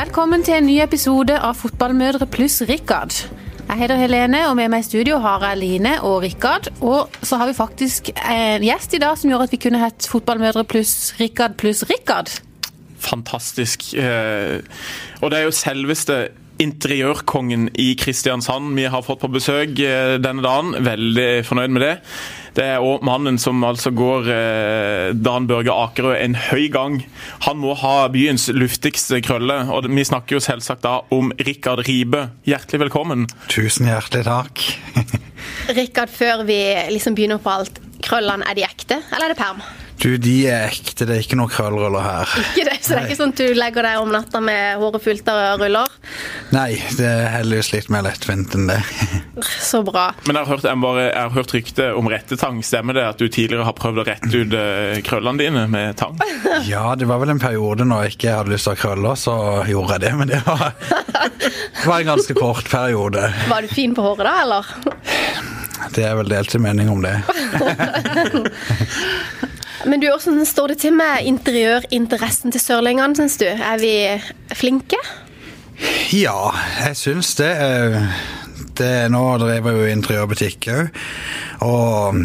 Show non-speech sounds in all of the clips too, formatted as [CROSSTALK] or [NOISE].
Velkommen til en ny episode av Fotballmødre pluss Rikard. Jeg heter Helene, og med meg i studio har jeg Line og Rikard. Og så har vi faktisk en gjest i dag som gjør at vi kunne hett Fotballmødre pluss Rikard pluss Rikard. Fantastisk. Eh, Og det er jo selveste interiørkongen i Kristiansand vi har fått på besøk eh, denne dagen. Veldig fornøyd med det. Det er òg mannen som altså går eh, Dan Børge Akerø en høy gang. Han må ha byens luftigste krølle, og vi snakker jo selvsagt da om Rikard Ribe. Hjertelig velkommen. Tusen hjertelig takk. [LAUGHS] Rikard, før vi liksom begynner på alt, krøllene, er de ekte, eller er det perm? Du, de er ekte, det er ikke noen krøllruller her. Ikke det, så det er ikke sånn at du legger deg om natta med håret fullt av ruller? Nei, det er heldigvis litt mer lettvint enn det. Så bra. Men jeg har hørt, jeg bare, jeg har hørt rykte om rettetang. Stemmer det at du tidligere har prøvd å rette ut eh, krøllene dine med tang? [LAUGHS] Ja, det var vel en periode når jeg ikke hadde lyst til å ha krøller, så gjorde jeg det. Men det var, det var en ganske kort periode. Var du fin på håret da, eller? Det er vel delte mening om det. [LAUGHS] Men du, hvordan står det til med interiørinteressen til sørlendingene, syns du? Er vi flinke? Ja, jeg syns det. eh, det nå driver jeg jo interiørbutikk òg, og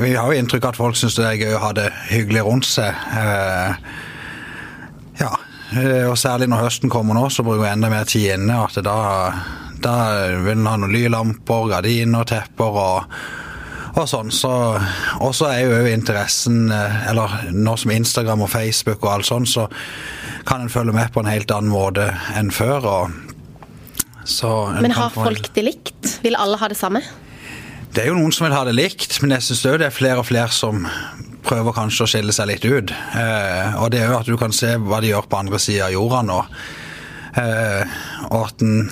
vi har jo inntrykk av at folk syns det er gøy å ha det hyggelig rundt seg. Eh, Ja, eh, og særlig når høsten kommer nå, så bruker vi enda mer tid inne. At da, da vil en ha noen lylamper, gardiner, tepper og, og sånn. Så, og så er jo interessen eh, Eller nå som Instagram og Facebook og alt sånn, så kan en følge med på en helt annen måte enn før. Men har folk det likt? Vil alle ha det samme? det er jo noen som vil ha det likt, men jeg syns det er flere og flere som prøver kanskje å skille seg litt ut. Eh, og det er jo at du kan se hva de gjør på andre sida av jorda nå. Eh, og at en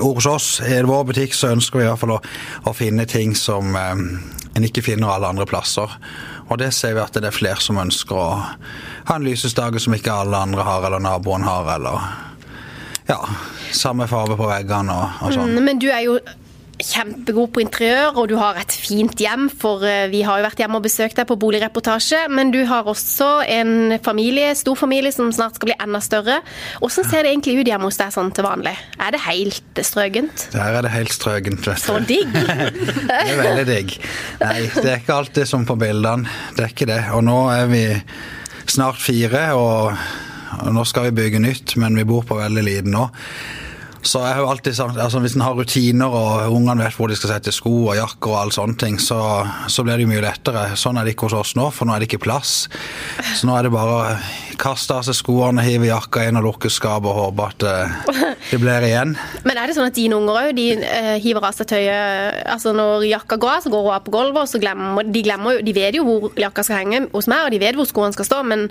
hos oss i vår butikk så ønsker vi i hvert fall å, å finne ting som eh, en ikke finner alle andre plasser. Og det ser vi at det er flere som ønsker å ha en lysestake som ikke alle andre har, eller naboen har, eller ja, samme farge på veggene og, og sånn. Mm, Men du er jo kjempegod på interiør, og du har et fint hjem, for eh, vi har jo vært hjemme og besøkt deg på boligreportasje, men du har også en familie, stor familie som snart skal bli enda større. Hvordan ser det egentlig ut hjemme hos deg sånn til vanlig? Er det helt strøkent? Der er det helt strøkent, vet du. Så digg! [LAUGHS] Det er veldig digg. Nei, det er ikke alltid som på bildene. Det er ikke det. Og nå er vi snart fire, og, og nå skal vi bygge nytt, men vi bor på veldig liten nå. Så jeg har jo alltid sagt, altså Hvis en har rutiner og ungene vet hvor de skal sette sko og jakker, og alle sånne ting, så, så blir det jo mye lettere. Sånn er det ikke hos oss nå, for nå er det ikke plass. Så nå er det bare å kaste av seg skoene, hive jakka inn og lukke skapet og håpe at det, det blir igjen. [LAUGHS] Men er det sånn at dine unger òg de uh, hiver av seg tøyet altså Når jakka går av, så går hun av på gulvet, og så glemmer de glemmer jo De vet jo hvor jakka skal henge hos meg, og de vet hvor skoene skal stå, men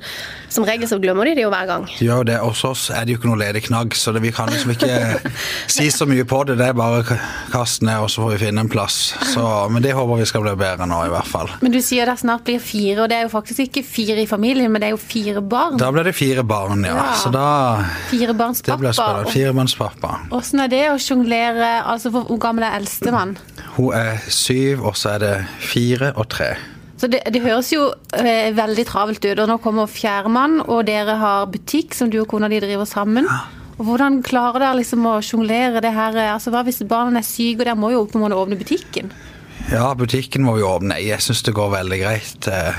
som regel så glemmer de det jo hver gang. De gjør det. Hos oss er det jo ikke noe ledig knagg, så det, vi kan liksom ikke [LAUGHS] si så mye på det. Det er bare å kaste ned, og så får vi finne en plass. Så, men det håper vi skal bli bedre nå, i hvert fall. Men du sier det snart blir fire, og det er jo faktisk ikke fire i familien, men det er jo fire barn. Da blir det fire barn, ja. Ja. Så da Fire barns Det pappa. Hvordan er det å sjonglere Altså, hvor gammel er eldstemann? Hun er syv, og så er det fire og tre. Så det, det høres jo eh, veldig travelt ut, og nå kommer fjerdemann, og dere har butikk som du og kona di driver sammen. Og Hvordan klarer dere liksom å sjonglere det her? eh, Altså, Hva hvis barna er syke, og dere må jo på en måte åpne butikken? Ja, butikken må vi åpne. Jeg syns det går veldig greit. eh,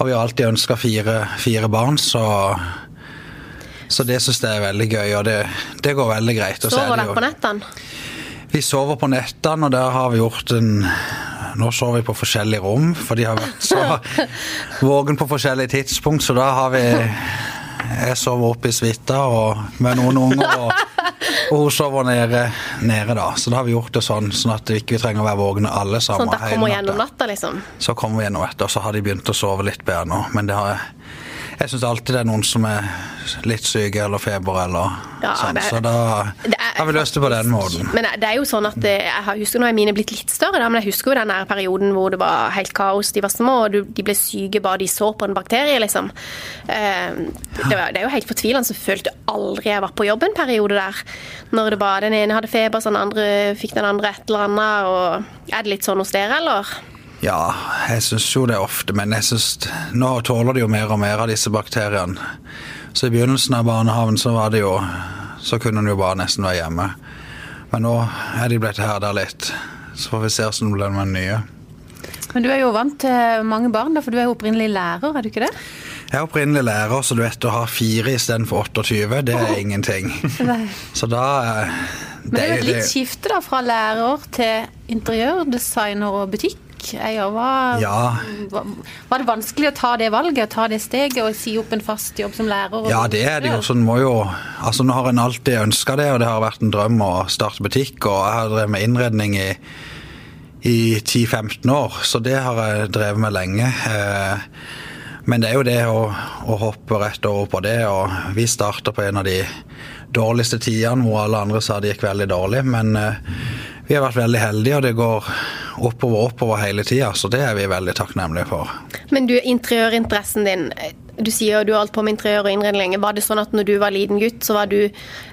Og vi har alltid ønska fire, fire barn, så så det syns jeg er veldig gøy, og det, det går veldig greit. Og er Sover dere på nettene? Vi sover på nettene, og der har vi gjort en Nå sover vi på forskjellige rom, for de har vært så [LAUGHS] vågen på forskjellige tidspunkt, så da har vi Jeg sover oppe i suita med noen unger, og, og hun sover nede, nede, da. Så da har vi gjort det sånn, sånn at vi ikke trenger å være vågne alle sammen. Sånn at dere kommer gjennom natta, liksom? Så kommer vi gjennom etter, og så har de begynt å sove litt bedre nå. Men det har, jeg syns alltid det er noen som er litt syke eller feber eller Ja, sånn. Er, Så da er har vi løst det på den måten. Men det er jo sånn at det, jeg husker Nå er mine blitt litt større, da, men jeg husker jo den der perioden hvor det var helt kaos. De var små, og de ble syke bare de så på en bakterie, liksom. Eh, Det, var, det er jo helt fortvilende. Så følte jeg aldri jeg var på jobb en periode der. Når det bare den ene hadde feber, så den andre fikk den andre et eller annet. Og er det litt sånn hos dere, eller? Ja, jeg syns jo det ofte, men jeg synes, nå tåler de jo mer og mer av disse bakteriene. Så i begynnelsen av barnehaven så var det jo Så kunne hun jo bare nesten være hjemme. Men nå er de blitt herda litt. Så får vi se hvordan det blir med den nye. Men du er jo vant til mange barn, for du er jo opprinnelig lærer, er du ikke det? Jeg er opprinnelig lærer, så du vet å ha fire istedenfor 28, det er ingenting. [LAUGHS] Så da det, Men det er jo et litt skifte da, fra lærer til interiørdesigner og butikkeier. Var, Ja. var, var det vanskelig å ta det valget, ta det steget og si opp en fast jobb som lærer? Ja, det er det jo. Så en må jo Altså, nå har en alltid ønska det, og det har vært en drøm å starte butikk, og jeg har drevet med innredning i, i 10-15 år, så det har jeg drevet med lenge. Eh, Men det er jo det å, å hoppe rett over på det, og vi starta på en av de dårligste tidene hvor alle andre sa det gikk veldig dårlig, men eh, vi har vært veldig heldige, og det går oppover oppover hele tida, så det er vi veldig takknemlige for. Men du, interiørinteressen din Du sier du har holdt på med interiør og innredning. Var det sånn at når du var liten gutt, så var du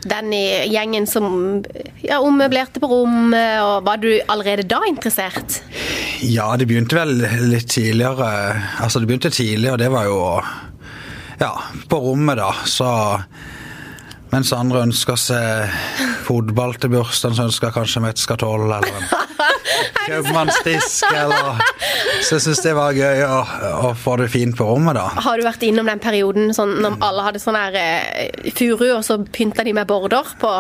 den i gjengen som ja, ommøblerte på rommet, og var du allerede da interessert? Ja, det begynte vel litt tidligere. Altså, det begynte tidlig, og det var jo Ja, på rommet, da. Så mens andre ønsker seg fotball til bursdagen, så ønsker jeg kanskje med et skatoll eller en [LAUGHS] kjøpmannsdisk, eller Så jeg syns det var gøy å, å få det fint på rommet, da. Har du vært innom den perioden sånn, når alle hadde sånn her eh, furu, og så pynta de med border på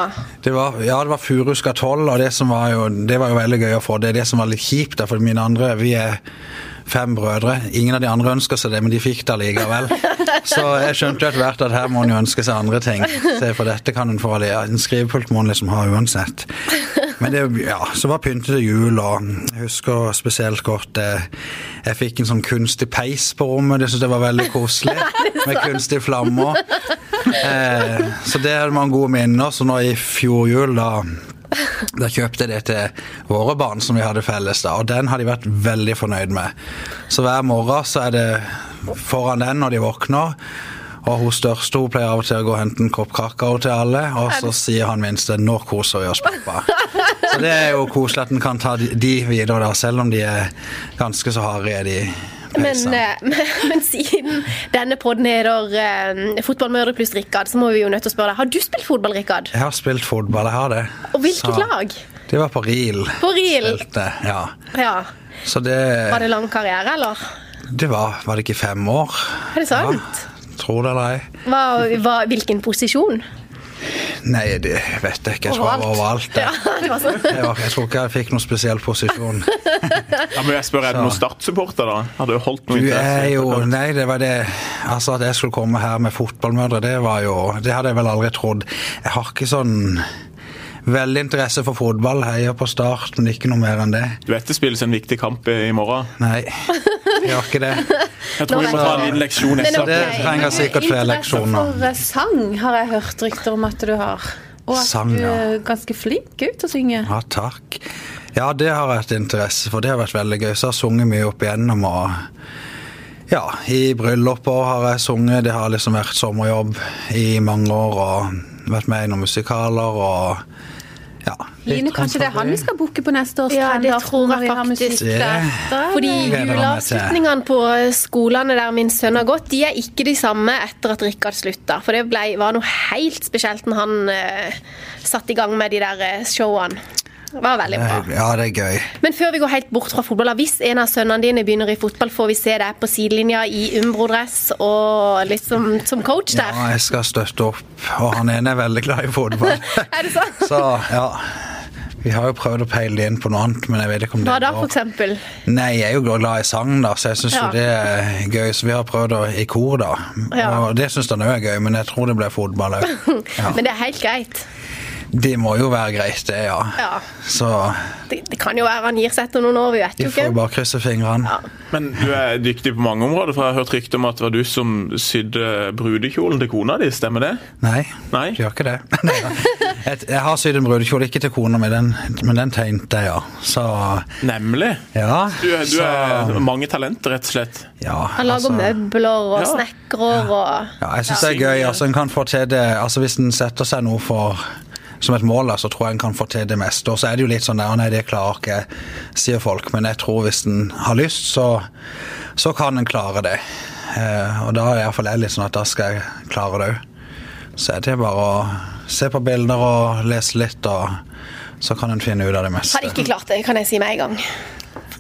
Det var, ja, det var furu skatoll, og det, som var jo, det var jo veldig gøy å få. Det er det som var litt kjipt, da, for mine andre Vi er fem brødre. Ingen av de andre ønsker seg det, men de fikk det likevel. [LAUGHS] Så jeg skjønte jo etter hvert at her må en jo ønske seg andre ting. Se, for dette kan en få alle. En skrivepult må en liksom ha uansett. Men det, ja, så var pyntet til jul, og jeg husker spesielt godt eh, Jeg fikk en sånn kunstig peis på rommet. Det syntes jeg var veldig koselig. [LAUGHS] Med kunstige flammer. Eh, så det hadde man gode minner. Så nå i fjor jul, da da kjøpte jeg det til våre barn som vi hadde felles, da, og den har de vært veldig fornøyd med. Så hver morgen så er det foran den når de våkner. Og hun største hun pleier av og til å gå og hente en kopp kakao til alle, og så sier han minste 'nå koser vi oss, pappa'. Så det er jo koselig at en kan ta de- de videre, da, selv om de er ganske så harde, de men, eh, [LAUGHS] men, men siden denne podden heter eh, Fotballmødre pluss Rikard, så må vi jo nødt til å spørre deg Har du spilt fotball, Rikard? Jeg har spilt fotball, jeg har det. Og hvilket Så- lag? Det var på Riel. På Riel? Spilte, ja. Ja. Så det Var det lang karriere, eller? Det var, var det ikke fem år? Er det sant? Ja, tror det eller ei. Hvilken posisjon? Nei, det vet jeg ikke. Jeg tror jeg var overalt. Ja, [LAUGHS] sånn. jeg, var, jeg tror ikke jeg fikk noen spesiell posisjon. [LAUGHS] Ja, men jeg spør, Er det noen Start-supporter, da? Har du holdt noe Du interesse? er jo? Nei, det var det Altså, at jeg skulle komme her med fotballmødre, det var jo Det hadde jeg vel aldri trodd. Jeg har ikke sånn veldig interesse for fotball. Heier på Start, men ikke noe mer enn det. Du vet det spilles en viktig kamp i morgen? Nei, [LAUGHS] [LAUGHS] jeg har ikke det. Jeg tror vi må ta en liten leksjon Men Okay. Det trenger sikkert flere leksjoner. Interesse for eh, sang har jeg hørt rykter om at du har. Og at Sang, du er ganske flink ut til å synge. Ja, takk. Ja, det har jeg hatt interesse for. Det har vært veldig gøy. Så jeg har sunget mye opp igjennom. og ja, I brylluper har jeg sunget. Det har liksom vært sommerjobb i mange år. Og vært med i noen musikaler og ja. Line, kanskje det er han vi skal booke på neste års Ja, det tror jeg når vi har faktisk. Fordi juleavslutningene på skolene der min sønn har gått, de er ikke de samme etter at Rikard slutta. For det ble, var noe helt spesielt når han uh, satte i gang med de der eh, showene. Det var veldig bra. Ja, det er gøy. Men før vi går helt bort fra fotball, hvis en av sønnene dine begynner i fotball, får vi se deg på sidelinja i Umbro-dress og litt som, som coach der? Ja, jeg skal støtte opp. Og han ene er veldig glad i fotball. [LAUGHS] Er det sant? Så ja. Vi har jo prøvd å peile det inn på noe annet, men jeg vet ikke om det Hva da, for eksempel? Nei, jeg er jo glad i sang, da, så jeg syns Ja. jo det er gøy. Så vi har prøvd å, i kor, da. Ja. Og det syns han òg er gøy, men jeg tror det blir fotball òg. [LAUGHS] Ja. Men det er helt greit. Det må jo være greit, det, ja. Ja. Så Det, det kan jo være han gir seg etter noen år, vi vet vi jo får jo ikke. bare krysse fingrene. Men du er dyktig på mange områder, for jeg har hørt rykte om at det var du som sydde brudekjolen til kona di, stemmer det? Nei, Nei? jeg gjør ikke det. [LAUGHS] Jeg, jeg har sydd en brudekjole, ikke til kona mi, men den tegnte jeg, ja. Så Nemlig. ja. Du, du så, er mange talenter, rett og slett. ja, Han lager altså- møbler og Ja. snekrer og Ja, jeg syns det er gøy. altså En kan få til det altså Hvis en setter seg noe for som et mål, så tror jeg en kan få til det meste. Og så er det jo litt sånn der, nei, det klarer ikke sier folk. Men jeg tror hvis en har lyst, så, så kan en klare det. Eh, og da er iallfall jeg litt sånn at da skal jeg klare det òg. Så er det bare å se på bilder og lese litt, og så kan en finne ut av det meste. Har ikke klart det, kan jeg si med en gang.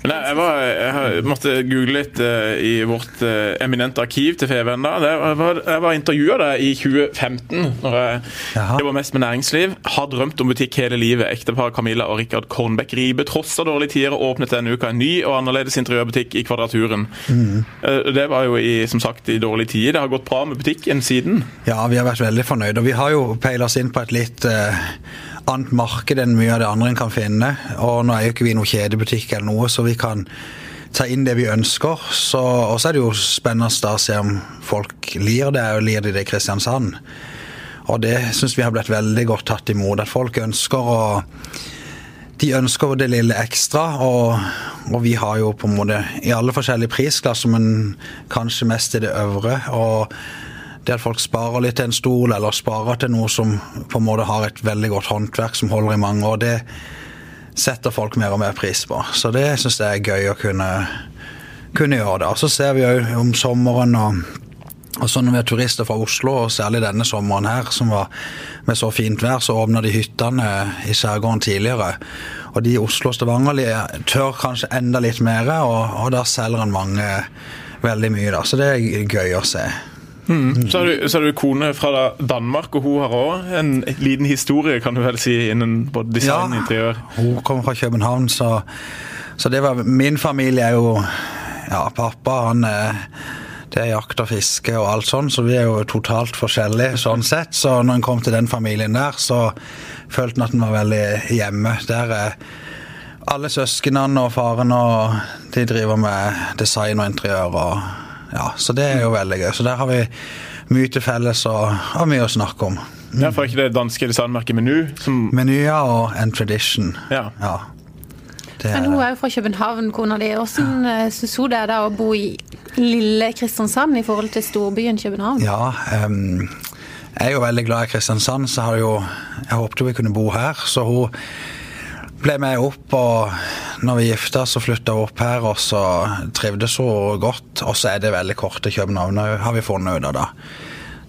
Nei, jeg, var, jeg måtte google litt uh, i vårt uh, eminente arkiv til Feven. da. Jeg var, jeg var intervjua der i 2015, når jeg Jaha. var mest med næringsliv. Har drømt om butikk hele livet. Ektepar Camilla og Rikard Kornbekk Ribe trosser dårlige tider og åpnet denne uka en ny og annerledes interiørbutikk i Kvadraturen. Uh, det var jo i, som sagt i dårlige tider. Det har gått bra med butikken siden. Ja, vi har vært veldig fornøyde. Og vi har jo peila oss inn på et litt eh, annet marked enn mye av det andre en kan finne. Og nå er jo ikke vi noen kjedebutikk eller noe, så vi kan ta inn det vi ønsker. Så, og så er det jo spennende å se om folk lir det, og lir de det i Kristiansand. Og det syns vi har blitt veldig godt tatt imot. At folk ønsker å de ønsker det lille ekstra, og, og vi har jo på en måte i alle forskjellige prisklasser, men kanskje mest i det øvre. og det at folk sparer litt til en stol, eller sparer til noe som på en måte har et veldig godt håndverk som holder i mange år, det setter folk mer og mer pris på. Så det syns jeg er gøy å kunne, kunne gjøre det. Og så ser vi jo om sommeren og og så når vi er turister fra Oslo, og særlig denne sommeren her, som var med så fint vær, så åpna de hyttene i skjærgården tidligere. Og de i Oslo og Stavanger tør kanskje enda litt mer, og, og der selger en mange veldig mye, da. Så det er gøy å se. Så har, du, så har du kone fra Danmark, og hun har òg en liten historie, kan du vel si, innen både design og interiør. Hun kommer fra København, så, så det var Min familie er jo Ja, pappa han er det er jakt og fiske og alt sånn, så vi er jo totalt forskjellige sånn sett. Så når en kom til den familien der, så følte en at en var veldig hjemme. Der er alle søsknene og faren og de driver med design og interiør og ja, så det er jo veldig gøy. Så der har vi mye til felles og har mye å snakke om. Ja, for ikke det danske designmerket Menu som Menyer og En Tradition. Ja. Ja. Det Men hun er jo fra København, kona di. Hvordan ja. syns hun det er da å bo i lille Kristiansand i forhold til storbyen København? Ja, um, jeg er jo veldig glad i Kristiansand, så har jo, jeg håpet vi kunne bo her. Så hun ble med opp, og når vi gifta så flytta hun opp her, og så trivdes hun godt. Og så er det veldig kort til København, har vi funnet ut av da.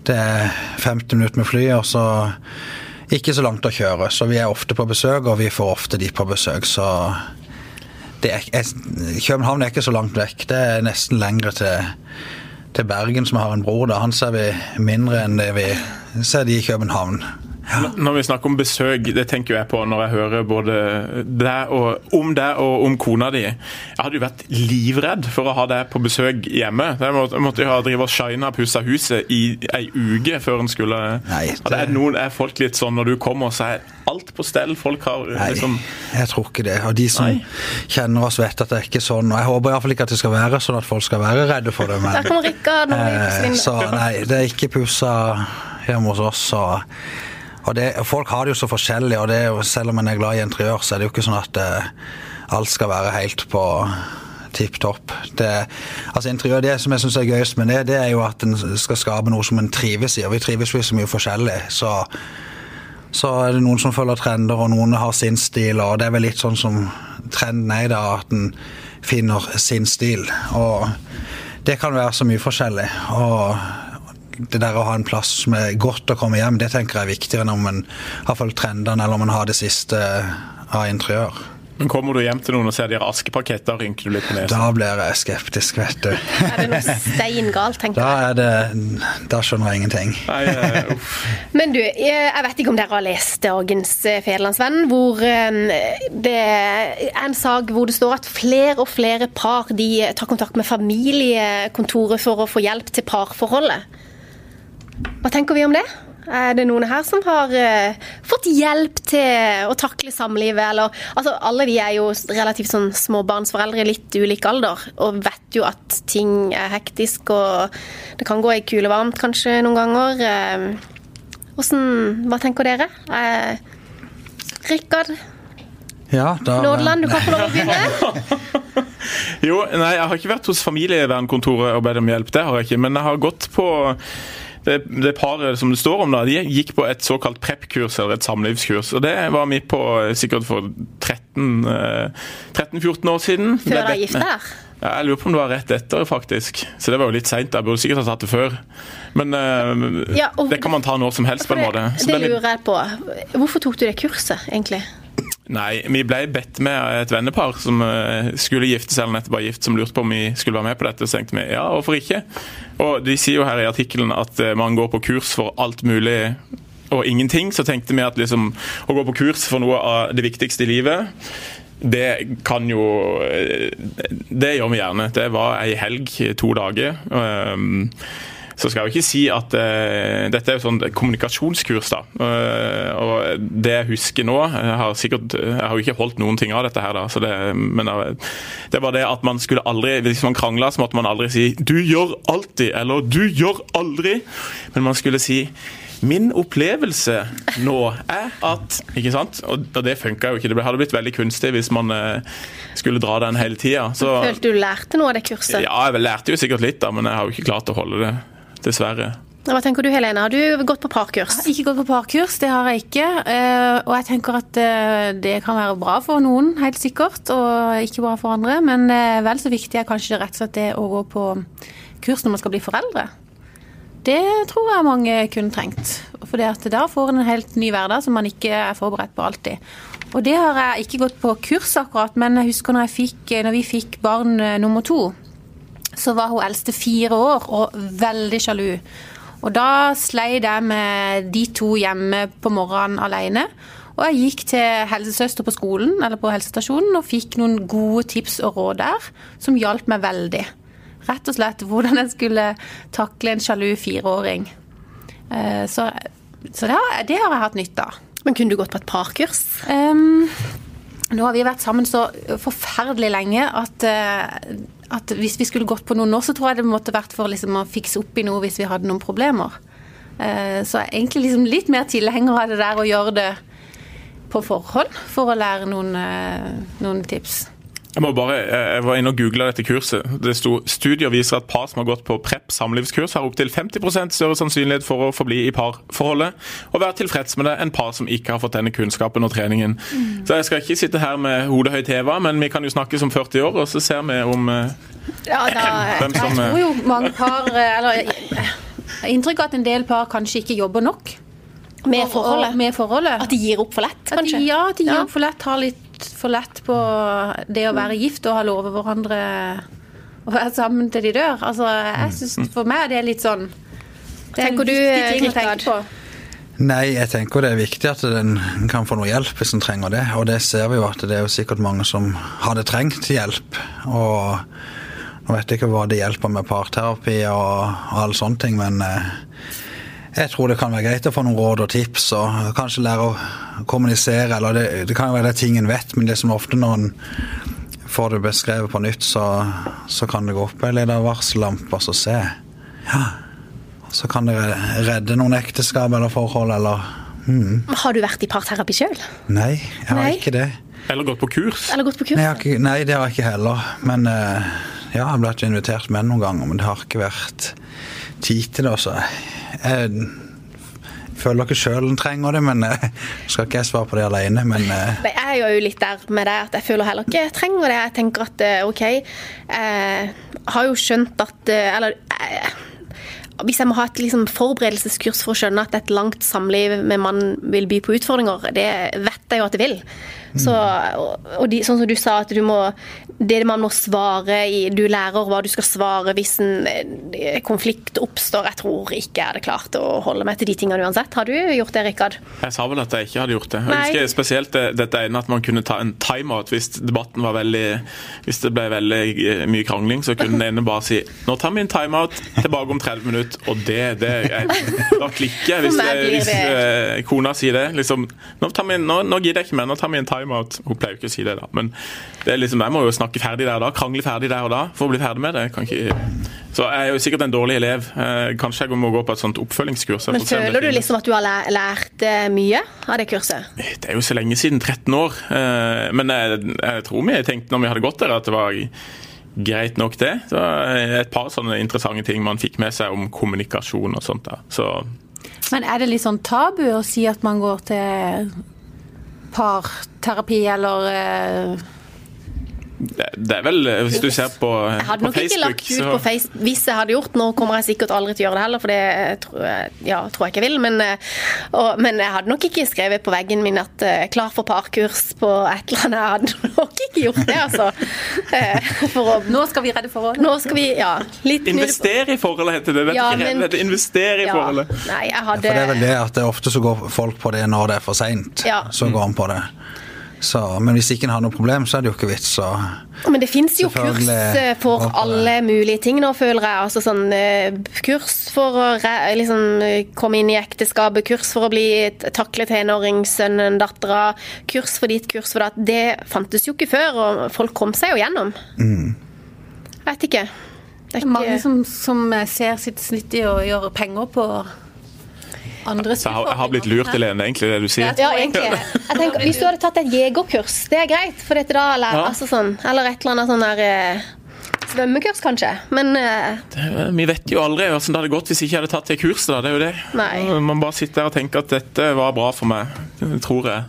Det er 50 minutter med fly, og så ikke så langt å kjøre. Så vi er ofte på besøk, og vi får ofte de på besøk, så er, København er ikke så langt vekk. Det er nesten lengre til, til Bergen, som har en bror. da. Han ser vi mindre enn det vi ser de i København. Når vi snakker om besøk, det tenker jeg på når jeg hører både deg og, om deg og om kona di. Jeg hadde jo vært livredd for å ha deg på besøk hjemme. Jeg måtte, jeg måtte jo ha drive og shine og pusse huset i ei uke før en skulle Nei, det... er, noen, er folk litt sånn når du kommer, så er alt på stell. Folk har Nei, liksom jeg tror ikke det. Og de som Nei. kjenner oss, vet at det er ikke sånn. Og jeg håper iallfall ikke at det skal være sånn at folk skal være redde for det. Der kommer Rikard. når vi eh, så nei, det er ikke pussa hjemme hos oss. Og, og det, folk har det jo så forskjellig, og jo, selv om en er glad i interiør, så er det jo ikke sånn at eh, alt skal være helt på tipp topp. Altså interiør, det som jeg syns er gøyest med det, det er jo at en skal skape noe som en trives i. Og vi trives jo så mye forskjellig. så så er det noen som følger trender, og noen har sin stil. Og det er vel litt sånn som trenden er i dag, at en finner sin stil. Og det kan være så mye forskjellig. Og det der å ha en plass som er godt å komme hjem, det tenker jeg er viktigere enn om en har fulgt trendene, eller om en har det siste av interiør. Men kommer du hjem til noen og ser de har askeparkett, da rynker du litt på nesen. Da blir jeg skeptisk, vet du. Er det noe stein galt, tenker Da jeg. er det Da skjønner jeg ingenting. Nei, eh. [LAUGHS] Men du, jeg jeg vet ikke om dere har lest dagens eh, Federlandsvenn, hvor eh, det er en sak hvor det står at flere og flere par de tar kontakt med familiekontoret for å få hjelp til parforholdet. Hva tenker vi om det? Er det noen her som har uh, fått hjelp til å takle samlivet, eller Altså, alle vi er jo relativt sånn småbarnsforeldre i litt ulik alder, og vet jo at ting er hektisk, og det kan gå i kulevarmt kanskje noen ganger. Uh, Hvordan, hva tenker dere? Uh, Rikard Ja, da Nådeland, du kan få lov å begynne. [LAUGHS] Jo, nei, jeg har ikke vært hos familievernkontoret og bedt om hjelp, det har jeg ikke. Men jeg har gått på det, det paret som det står om, da, de gikk på et såkalt prep-kurs, eller et samlivskurs. Og det var vi på eh, sikkert for 13 eh, 13-14 år siden. Før dere gifta dere? Ja, jeg lurer på om det var rett etter, faktisk. Så det var jo litt seint. Jeg burde sikkert ha tatt det før. Men uh, Ja, det kan man ta når som helst, på en måte. Det lurer jeg på. Hvorfor tok du det kurset, egentlig? Nei, vi ble bedt med et vennepar som eh, skulle gifte seg, eller nettopp var gift, som lurte på om vi skulle være med på dette. Så tenkte vi ja, hvorfor ikke? Og de sier jo her i artikkelen at eh, man går på kurs for alt mulig og ingenting. Så tenkte vi at liksom å gå på kurs for noe av det viktigste i livet det kan jo eh, Det gjør vi gjerne. Det var ei helg, to dager. Så skal jeg jo ikke si at uh, Dette er jo sånn kommunikasjonskurs, da. Uh, og det jeg husker nå Jeg har sikkert, jeg har jo ikke holdt noen ting av dette her, da. Så det, men det var det at man skulle aldri Hvis man krangla, så måtte man aldri si 'du gjør alltid' eller 'du gjør aldri'. Men man skulle si Min opplevelse nå er at Ikke sant? Og det funka jo ikke. Det hadde blitt veldig kunstig hvis man eh, skulle dra den hele tida. Så Følte du lærte noe av det kurset? ja, jeg lærte jo sikkert litt, da, men jeg har jo ikke klart å holde det. Dessverre. Hva tenker du, Helene? Har du gått på parkurs? Ikke gått på parkurs, det har jeg ikke. Eh, Og jeg tenker at eh, det kan være bra for noen, helt sikkert, og ikke bra for andre. Men eh, vel så viktig er kanskje rett og slett det å gå på kurs når man skal bli foreldre. Det tror jeg mange kunne trengt. For da får en en helt ny hverdag som man ikke er forberedt på alltid. Og det har jeg ikke gått på kurs akkurat, men jeg husker når, jeg fikk, når vi fikk barn nummer to så var hun eldste fire år og veldig sjalu. Og da sleit jeg med de to hjemme på morgenen alene. Og jeg gikk til helsesøster på skolen eller på helsestasjonen og fikk noen gode tips og råd der som hjalp meg veldig. Rett og slett hvordan jeg skulle takle en sjalu fireåring. Eh, Så, så det, har, det har jeg hatt nytte av. Men kunne du gått på et parkurs? Um, nå har vi vært sammen så forferdelig lenge at, eh, at hvis vi skulle gått på noe nå, så tror jeg det måtte vært for liksom å fikse opp i noe hvis vi hadde noen problemer. Eh, så jeg er egentlig liksom litt mer tilhenger av det der å gjøre det på forhånd for å lære noen, eh, noen tips. Jeg må bare, jeg var inne og googla dette kurset. Det sto studier viser at par som har gått på PREP samlivskurs, har opptil 50% større sannsynlighet for å forbli i parforholdet og være tilfreds med det enn par som ikke har fått denne kunnskapen og treningen. Så jeg skal ikke sitte her med hodet høyt heva, men vi kan jo snakke som 40 år, og så ser vi om eh, Ja, da, hvem Jeg tror eh, jo mange par eh, Eller jeg har inntrykk av at en del par kanskje ikke jobber nok. med forholdet? Med forholdet. At de gir opp for lett, At kanskje? de, ja, at de Ja. opp for lett, har litt for lett på det å være gift og ha lovet hverandre å være sammen til de dør. Altså, jeg synes, For meg er det litt sånn Det er en Tenker du, viktig ting å tenke på. Nei, jeg tenker det er viktig at den kan få noe hjelp hvis den trenger det. Og det ser vi jo at det er jo sikkert mange som hadde trengt hjelp. Og nå vet jeg ikke hva det hjelper med parterapi og, og alle sånne ting, men eh, jeg tror det kan være greit å få noen råd og tips, og kanskje lære å kommunisere. Eller det, det kan jo være det ting en vet, men det som ofte når en får det beskrevet på nytt, så, så kan det gå opp en liten varsellampe, og så se. Ja. Så kan det redde noen ekteskap eller forhold, eller mm. Har du vært i parterapi sjøl? Nei, jeg har Nei. ikke det. Eller gått på kurs. Eller gått på kurs? Nei, har ikke, nei, det har jeg ikke heller. Men eh, ja, jeg har blitt invitert med noen ganger, men det har ikke vært tid til det. altså. jeg føler dere sjøl trenger det, men eh, skal ikke jeg svare på det alene. Men eh, Nei, Jeg er jo litt der med det at jeg føler heller ikke jeg trenger det. Jeg tenker at eh, OK, jeg har jo skjønt at Eller eh, hvis jeg må ha et liksom, forberedelseskurs for å skjønne at et langt samliv med mann vil by på utfordringer, det vet jeg jo at det vil. Så, og, de, sånn som du sa, at du må Det man må svare i Du lærer hva du skal svare hvis en eh, konflikt oppstår. Jeg tror ikke jeg hadde klart å holde meg til de tingene uansett. Har du gjort det, Rikard? Jeg sa vel at jeg ikke hadde gjort det. Jeg Nei. husker spesielt det, dette ene at man kunne ta en timeout hvis debatten var veldig Hvis det ble veldig eh, mye krangling, så kunne den ene bare si Nå tar vi en timeout, tilbake om 30 minutter. Og det, det jeg, Da klikker jeg hvis, hvis eh, kona sier det. Liksom Nå, tar vi, nå, nå gidder jeg ikke mer, nå tar vi en timeout. Hun pleier jo ikke å si det, da. Men det er liksom, jeg må jo snakke ferdig der og da. Krangle ferdig der og da for å bli ferdig med det. Kan ikke så jeg er jo sikkert en dårlig elev. Eh, Kanskje jeg må gå på et sånt oppfølgingskurs. Men føler du liksom at du har lært eh, mye av det kurset? Det er jo så lenge siden, 13 år. Eh, Men jeg, jeg tror vi tenkte når vi hadde gått der at det var greit nok det. Så et par sånne interessante ting man fikk med seg om kommunikasjon og sånt. da. Så Men er det litt sånn tabu å si at man går til parterapi eller eh, Det, det er vel, hvis du ser på, Jeg hadde på nok ikke lagt ut på Facebook hvis jeg hadde gjort Nå kommer jeg sikkert aldri til å gjøre det heller, for det tror jeg, ja, tror jeg ikke jeg vil. Men, eh, og, men jeg hadde nok ikke skrevet på veggen min at uh, 'klar for parkurs' på et eller annet. Jeg hadde nok ikke gjort det, altså. [LAUGHS] Eh, for å, Nå skal vi redde forholdet. nå skal vi Ja, litt Investere i forholdet, heter det. det Ja, er men- redd, er investere i Ja, forholdet. nei, jeg For det er vel det at det ofte så går folk på det når det er for seint. Ja. Så går han på det. Så, men hvis ikke en har noe problem, så er det jo ikke vits å Men det fins jo kurs eh, for alle mulige ting nå, føler jeg. Altså sånn eh, kurs for å liksom komme inn i ekteskapet, kurs for å bli taklet takle tenåringssønnen, dattera, kurs for ditt, kurs for datt. Det fantes jo ikke før, og folk kom seg jo gjennom. Mm. Jeg vet ikke. Det er Mange som, som ser sitt snitt i å gjøre penger på andres Så jeg har, jeg har blitt lurt, Helene, egentlig det du sier. ja, egentlig. Jeg tenker, Hvis du hadde tatt et jegerkurs, det er greit. For dette da, eller, Ja. altså sånn, eller et eller annet sånn der eh, Svømmekurs, kanskje. Men eh, Det- Vi vet jo aldri hvordan det hadde gått hvis jeg ikke hadde tatt det kurset. da, det er jo det. Nei. Man bare sitter der og tenker at dette var bra for meg, det tror jeg.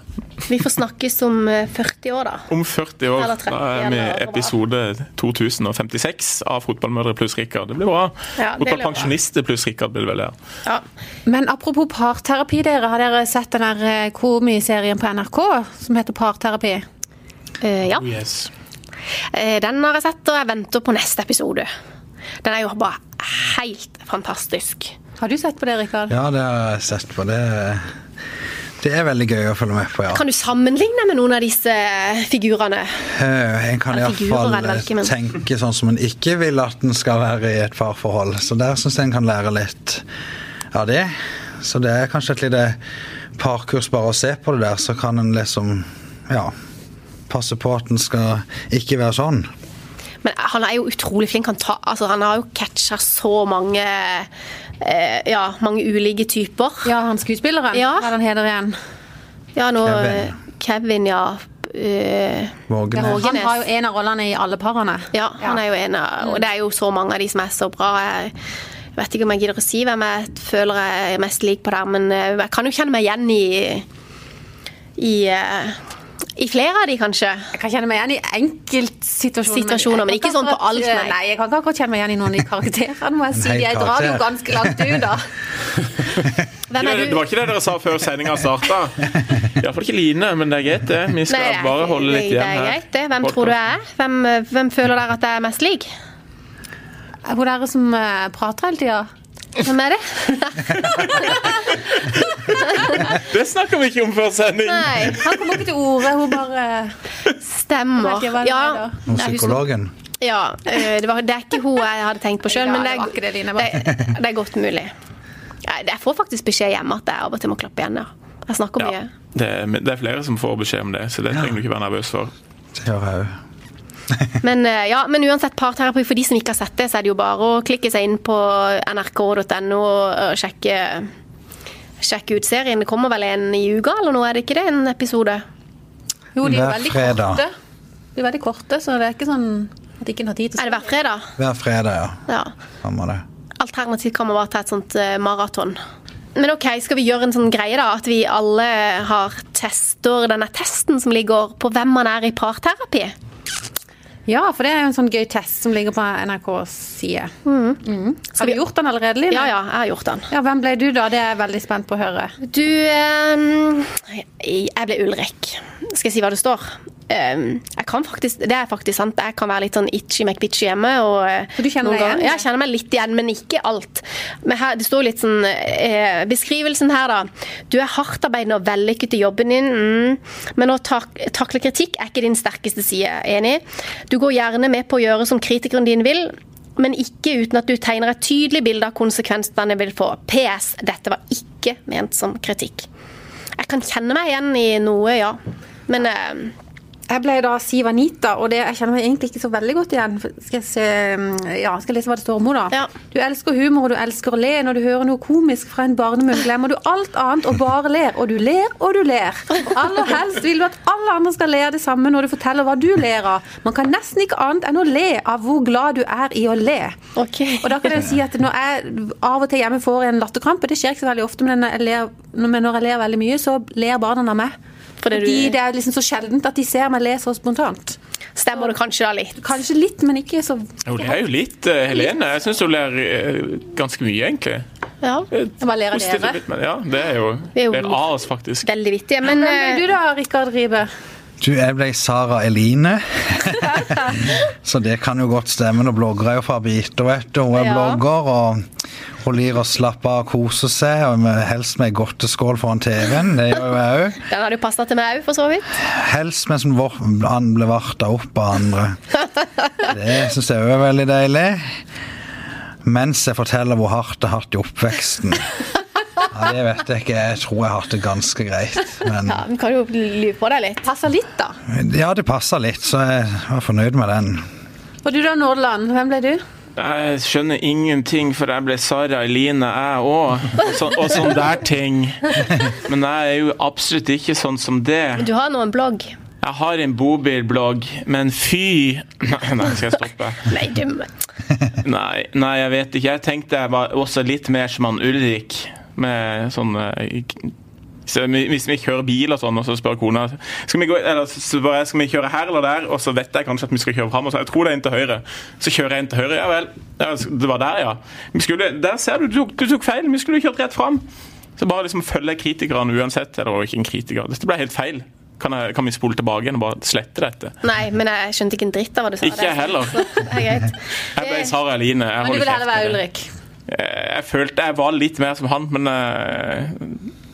vi får snakkes om eh, 40 år, da. Om 40 år Eller 30, da er vi eller episode 2056 av Fotballmødre pluss Rikard. Det blir bra. Ja. Fotballpensjonister pluss Rikard blir det vel ja. Ja. Men apropos parterapi, dere. Har dere sett den der eh, komiserien på NRK som heter Parterapi? Uh, ja. Yes. Eh, Den har jeg sett, og jeg venter på neste episode. Den er jo bare helt fantastisk. Har du sett på det, Rikard? Ja, det har jeg sett på. Det, det er veldig gøy å følge med på, ja. Kan du sammenligne med noen av disse figurene? Eh, En kan iallfall men- tenke sånn som en ikke vil at en skal være i et parforhold. Så der syns jeg en kan lære litt av det. Så det er kanskje et lite parkurs bare å se på det der, så kan en liksom ja, passe på at den skal ikke være sånn. Men han er jo utrolig flink. Han, ta, altså, han har jo catcha så mange eh, Ja, mange ulike typer. Ja, han skuespilleren? Ja. Hva er han heter igjen? Ja, nå Kevin. eh, Kevin, ja. Uh, Vågenes. Vågenes. Han har jo en av rollene i alle parene. Ja, han er jo en av Og det er jo så mange av de som er så bra. Jeg vet ikke om jeg gidder å si hvem jeg føler jeg er mest lik på der, men eh, jeg kan jo kjenne meg igjen i i, eh, i flere av de, kanskje. Jeg kan kjenne meg igjen i enkeltsituasjoner. Situasjoner, men ikke sånn på alt, nei. Nei, jeg kan ikke akkurat kjenne meg igjen i noen av de [LAUGHS] karakterene, må jeg si. Jeg drar det jo ganske langt ut, da. [LAUGHS] Hvem er Det, det var ikke det dere sa før sendinga starta. Iallfall ikke Line, men det er greit, det. Vi skal Nei, er- bare holde litt det igjen er her. greit, det. Hvem tror du jeg er? Hvem, hvem føler dere at jeg er mest lik? Hun dere som eh, prater hele tida. Hvem er det? [LAUGHS] Det snakker vi ikke om før sending! Nei, Han kommer ikke til orde, hun bare stemmer. Ja. Og hun psykologen. Ja, eh, det, var, det er ikke hun jeg hadde tenkt på sjøl, Ja, men det det er, det, Line, det, det er godt mulig. Jeg får faktisk beskjed hjemme at jeg av og til må klappe igjen. Ja. Jeg snakker Ja, mye. det, er, det er flere som får beskjed om det, så det trenger du ikke være nervøs for. Det gjør jeg òg. [LAUGHS] Men, eh, ja, men uansett, parterapi for de som ikke har sett det, så er det jo bare å klikke seg inn på nrk.no og sjekke, sjekke ut serien. Det kommer vel en i uka, eller noe? Er det ikke det? En episode? Jo, de er Hver veldig fredag. korte. De er veldig korte, så det er ikke sånn at de ikke har tid til å Er det hver fredag? Hver fredag, ja. Ja. Samme det. Alternativt kan man bare ta et sånt eh, maraton. Men ok, skal vi gjøre en sånn greie da, at vi alle har tester denne testen som ligger på hvem man er i parterapi? Ja, for det er jo en sånn gøy test som ligger på NRKs side. Mm. Har du gjort den allerede, Line? Ja, ja, jeg har gjort den. Ja, Hvem ble du, da? Det er jeg veldig spent på å høre. Du eh, Jeg ble Ulrik. Skal jeg si hva det står? Eh, jeg kan faktisk, Det er faktisk sant. Jeg kan være litt sånn itchy McBitchy hjemme. Og, eh, du kjenner deg igjen Ja, jeg kjenner meg litt igjen, men ikke alt. Men her, det står litt sånn eh, Beskrivelsen her, da. Du er hardtarbeidende og vellykket i jobben din, mm. men å tak takle kritikk er ikke din sterkeste side. Enig? Du går gjerne med på å gjøre som kritikeren din vil. Men ikke uten at du tegner et tydelig bilde av konsekvensene vil få. PS. Dette var ikke ment som kritikk. Jeg kan kjenne meg igjen i noe, ja. Men eh, Jeg ble da Siv Anita, og det, jeg kjenner meg egentlig ikke så veldig godt igjen. Skal jeg, se, ja, skal jeg lese hva det står om henne, da? Ja. Du elsker humor, og du elsker å le. Når du hører noe komisk fra en barnemunn, glemmer du alt annet og bare ler. Og du ler og du ler. Og aller helst vil du at alle andre skal le av det samme når du forteller hva du ler av. Man kan nesten ikke annet enn å le av hvor glad du er i å le. Okay. Og da kan jeg si at når jeg av og til hjemme får en latterkrampe, det skjer ikke så veldig ofte, men når jeg ler, når jeg ler veldig mye, så ler barna av meg. Fordi Fordi du- det er liksom så sjeldent at de ser meg lese så spontant. stemmer det kanskje da litt. Kanskje litt, men ikke så Jo, det er jo litt eh, Helene. Jeg syns hun ler eh, ganske mye, egentlig. Ja, Jeg bare ler av dere. ja, det er jo, Det er jo- ler av oss, faktisk. veldig vittige. Men Men eh, du da, Rikard Ribe? Du, jeg ble Sara Eline. [LAUGHS] så det kan jo godt stemme. Nå blogger jeg jo fra biter, vet du. Hun er Ja. blogger, og hun liker å slappe av og kose seg. Og med, helst med godteskål foran TV-en. Det gjør jo jeg òg. den hadde jo passa til meg òg, for så vidt. Helst mens han ble varta opp av andre. Det syns jeg òg er veldig deilig. Mens jeg forteller hvor hardt det har hatt i oppveksten. Ja, Det vet jeg ikke. Jeg tror jeg har hatt det ganske greit. Men Ja, Vi kan jo lyve på deg litt. Passer litt, da. ja, det passer litt, så jeg var fornøyd med den. Og du da, Nordland? Hvem ble du? Jeg skjønner ingenting, for jeg ble Sara Eline, jeg òg. Og, så, og sånn der ting. Men jeg er jo absolutt ikke sånn som det. Du har nå en blogg. Jeg har en bobilblogg, men fy Nei, nei, skal jeg stoppe? Nei, du Nei, nei, jeg vet ikke. Jeg tenkte jeg var også litt mer som han Ulrik. Med sånn eh, så Hvis vi kjører bil og sånn, og så spør kona skal vi, gå, eller, jeg, skal vi kjøre her eller der, og så vet jeg kanskje at vi skal kjøre fram. Og så jeg tror det er inn til høyre. Så kjører jeg inn til høyre. Ja vel. Det var der, ja. Vi skulle, der ser du, du du tok feil. Vi skulle kjørt rett fram. Så bare liksom følger kritikerne uansett. Eller ikke en kritiker. Dette ble helt feil. Kan, jeg, kan vi spole tilbake igjen og bare slette dette? Nei, men jeg skjønte ikke en dritt av hva du sa. Ikke jeg heller. er. Jeg ble Sara Eline. Jeg Men du vil heller være. Ulrik? Eh, Jeg følte jeg var litt mer som han, men uh,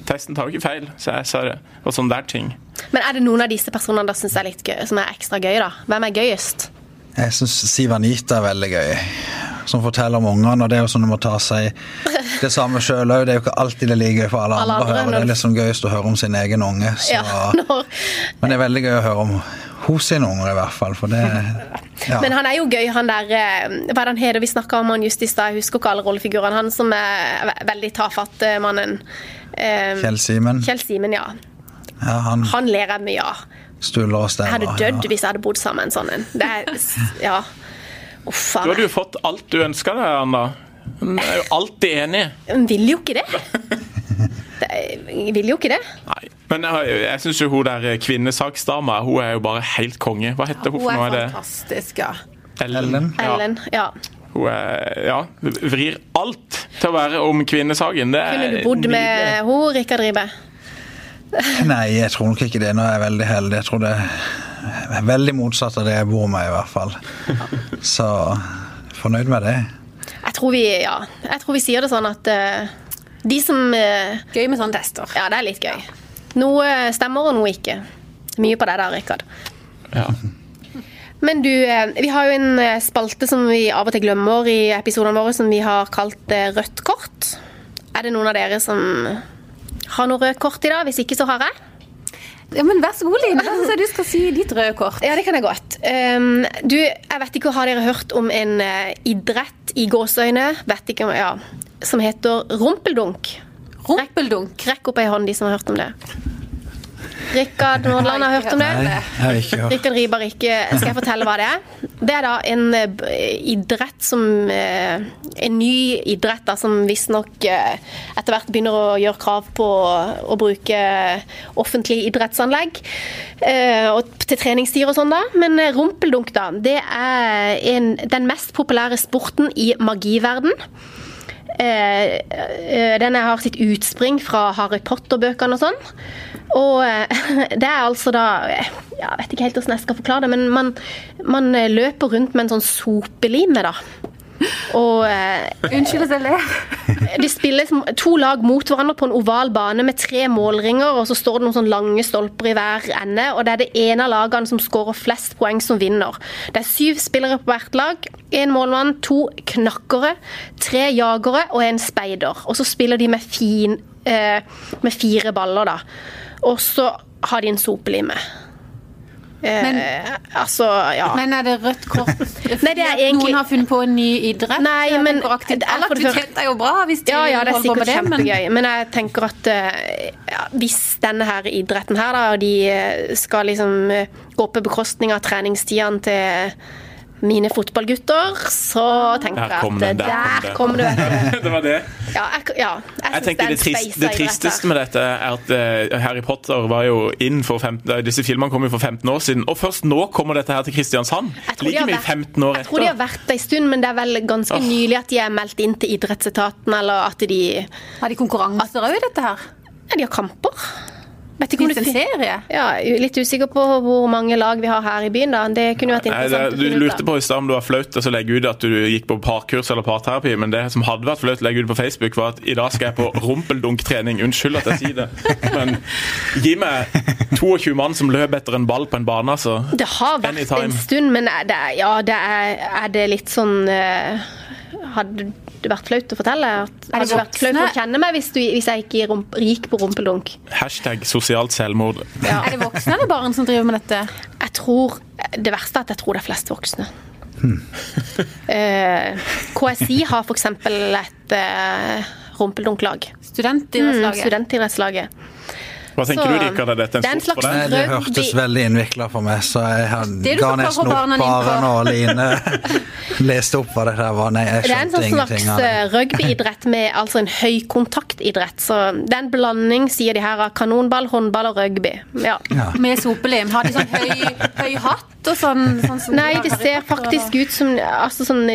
testen tar jo ikke feil, så jeg sa det. Og sånne der ting. Men er det noen av disse personene da synes jeg er litt gøy, som er ekstra gøy, da? Hvem er gøyest? Jeg syns Siv Anita er veldig gøy. Som forteller om ungene, og det er jo sånn du må ta seg [LAUGHS] det samme sjøl òg. Det er jo ikke alltid det er like gøy for alle, Alle andre å andre. Det er liksom gøyest å høre om sin egen unge. Så. Ja, [LAUGHS] når, Men det er veldig gøy å høre om hos sine unger, i hvert fall. For det ja. Men han er jo gøy, han der eh, Hva er det han heter? Vi snakka om han just i stad, jeg husker ikke alle rollefigurene. Han som er veldig tafatt eh, mannen. Eh, Kjell Simen. Kjell Simen, ja. Ja, han Han ler jeg mye av. stuller og Jeg hadde dødd hvis jeg hadde bodd sammen med en sånn en. Det er [LAUGHS] Ja. Uff a Du hadde jo fått alt du ønska deg, Anna. Hun er jo alltid enig. Hun vil jo ikke det. [LAUGHS] det vil jo ikke det. Nei. Men jeg, jeg syns jo hun der kvinnesaksdama, hun er jo bare helt konge. Hva heter hun Hun for noe? er Er fantastisk, ja. Ellen. Ellen. Ja. Hun er, ja, vrir alt til å være om kvinnesaken. Det er Kunne du bodd med hun, henne, Rikard Ribe? [LAUGHS] Nei, jeg tror nok ikke det. Nå er jeg veldig heldig. Jeg tror det er veldig motsatt av det jeg bor med, i hvert fall. [LAUGHS] Så fornøyd med det. Jeg tror vi, ja, jeg tror vi sier det sånn at uh, de som uh, Gøy med sånne tester. Ja, det er litt gøy. Noe stemmer, og noe ikke. Mye på det der, Rikard. Ja. Men du, eh, vi har jo en eh, spalte som vi av og til glemmer i episodene våre, som vi har kalt eh, rødt kort. Er det noen av dere som har noe rødt kort i dag? Hvis ikke, så har jeg. Ja, men Vær så god, Line. Da synes jeg du skal si ditt røde kort. Ja, det kan jeg godt. Um, du, jeg vet ikke, Har dere hørt om en idrett i gåseøyne vet ikke, ja, som heter rumpeldunk? Rumpeldunk. Rekk opp ei hånd, de som har hørt om det. Rikard Nordland har hørt om det? Nei. Rikard Riber ikke Skal jeg fortelle hva det er? Det er da en eh, idrett som eh, En ny idrett da, som visstnok eh, etter hvert begynner å gjøre krav på å bruke offentlige idrettsanlegg. eh, Og til treningstider og sånn, da. Men rumpeldunk, da. Det er en, den mest populære sporten i magiverden. Eh, eh, Den har sitt utspring fra Harry Potter-bøkene og sånn. Og eh, [LAUGHS] det er altså da Jeg vet ikke helt hvordan jeg skal forklare det, men man, man løper rundt med en sånn sopelime, da. Og eh, Unnskyld at jeg ler. det spilles to lag mot hverandre på en oval bane med tre målringer, og så står det noen sånn lange stolper i hver ende, og det er det ene av lagene som skårer flest poeng som vinner. Det er syv spillere på hvert lag. Én målmann, to knakkere, tre jagere og en speider. Og så spiller de med, fin, eh, med fire baller, da. Og så har de en sopelime. Eh, altså, ja. Men er det rødt kort? [LAUGHS] Nei, det egentlig- Noen har funnet på en ny idrett? Nei, men All aktivitet er jo bra hvis de Ja, ja, det er sikkert det, kjempegøy. Men jeg tenker at eh, ja, hvis denne her idretten her, da, de eh, skal liksom eh, gå på bekostning av treningstidene til mine fotballgutter, så tenker jeg kom at den, der der kom det, du. [LAUGHS] det var det. Ja, jeg, ja, jeg, Jeg tenker er Det, trist, det tristeste med dette er at uh, Harry Potter var jo inn for 15, eh, Disse filmene kom jo for 15 år siden, og først nå kommer dette her til Kristiansand. Like mye 15 år etter. Jeg tror de har vært det en stund, men det er vel ganske oh. nylig at de er meldt inn til idrettsetaten, eller at de Har de konkurranser òg i dette her? Ja, de har kamper. Vet ikke om det en serie? Ja, litt usikker på hvor mange lag vi har her i byen, da. Det kunne vært Nei, det, interessant du lurte på i stad om det var flaut å legge ut at du gikk på parkurs eller parterapi, men det som hadde vært flaut å legge ut på Facebook, var at i dag skal jeg på rumpeldunktrening. Unnskyld at jeg sier det, men gi meg 22 mann som løp etter en ball på en bane, altså. Det har vært Anytime. en stund, men er det, ja, det er, er det litt sånn uh, Hadde det vært flaut å fortelle? At, Er det hadde vært flaut å kjenne meg hvis, du, hvis jeg ikke er rik på rumpeldunk? Hashtag sosialt selvmord. Er det voksne eller barn som driver med dette? Jeg tror, Det verste er at jeg tror det er flest voksne. Hmm. [LAUGHS] Eh, KSI har f.eks. et eh, rumpeldunk-lag. Mm, Studentidrettslaget? Hva tenker Så- du, Rikard? Er dette en Det er en slags- deg? Det hørtes veldig innvikla for meg, så jeg har- Det ga nesten opp bare nå, når Line [LAUGHS] leste opp hva det der var. Nei, jeg Det er en skjønte sånn ingenting slags av det. eh, rugbyidrett med altså en høykontaktidrett. Så det er en blanding, sier de her, av kanonball, håndball og rugby. Ja. Ja. Med sopelim? Har de sånn høy, høy hatt og sånn? sånn som Nei, det ser Potter, faktisk ut som altså sånn,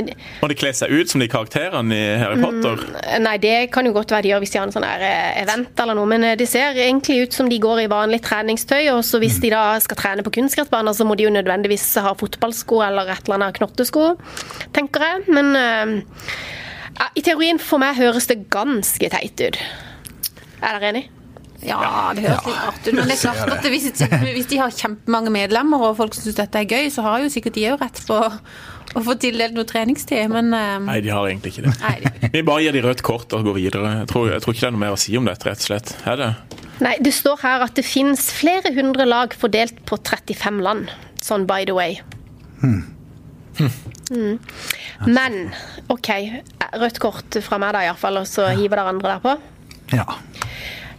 Må de kle seg ut som de karakterene i Harry Potter? Nei, det kan jo godt være de gjør hvis de har en sånn eh, event eller noe, men eh, det ser egentlig ut som de går i vanlig treningstøy. Og så hvis de da skal trene på kunstgressbaner, så må de jo nødvendigvis ha fotballsko eller et eller annet knottesko, tenker jeg. Men eh, ja, i teorien for meg høres det ganske teit ut. Er dere enig? Ja, det høres litt rart ut. Men det er klart at hvis, hvis de har kjempemange medlemmer og folk syns dette er gøy, så har jo sikkert de òg rett på å få tildelt noe treningstid. Men um... Nei, de har egentlig ikke det. nei, de- Vi bare gir de rødt kort og går videre. Jeg tror, jeg tror ikke det er noe mer å si om dette, rett og slett. Er det? Nei, det står her at det finnes flere hundre lag fordelt på 35 land. Sånn by the way. Mm. Men OK, rødt kort fra meg da iallfall, og så hiver dere andre derpå. Ja.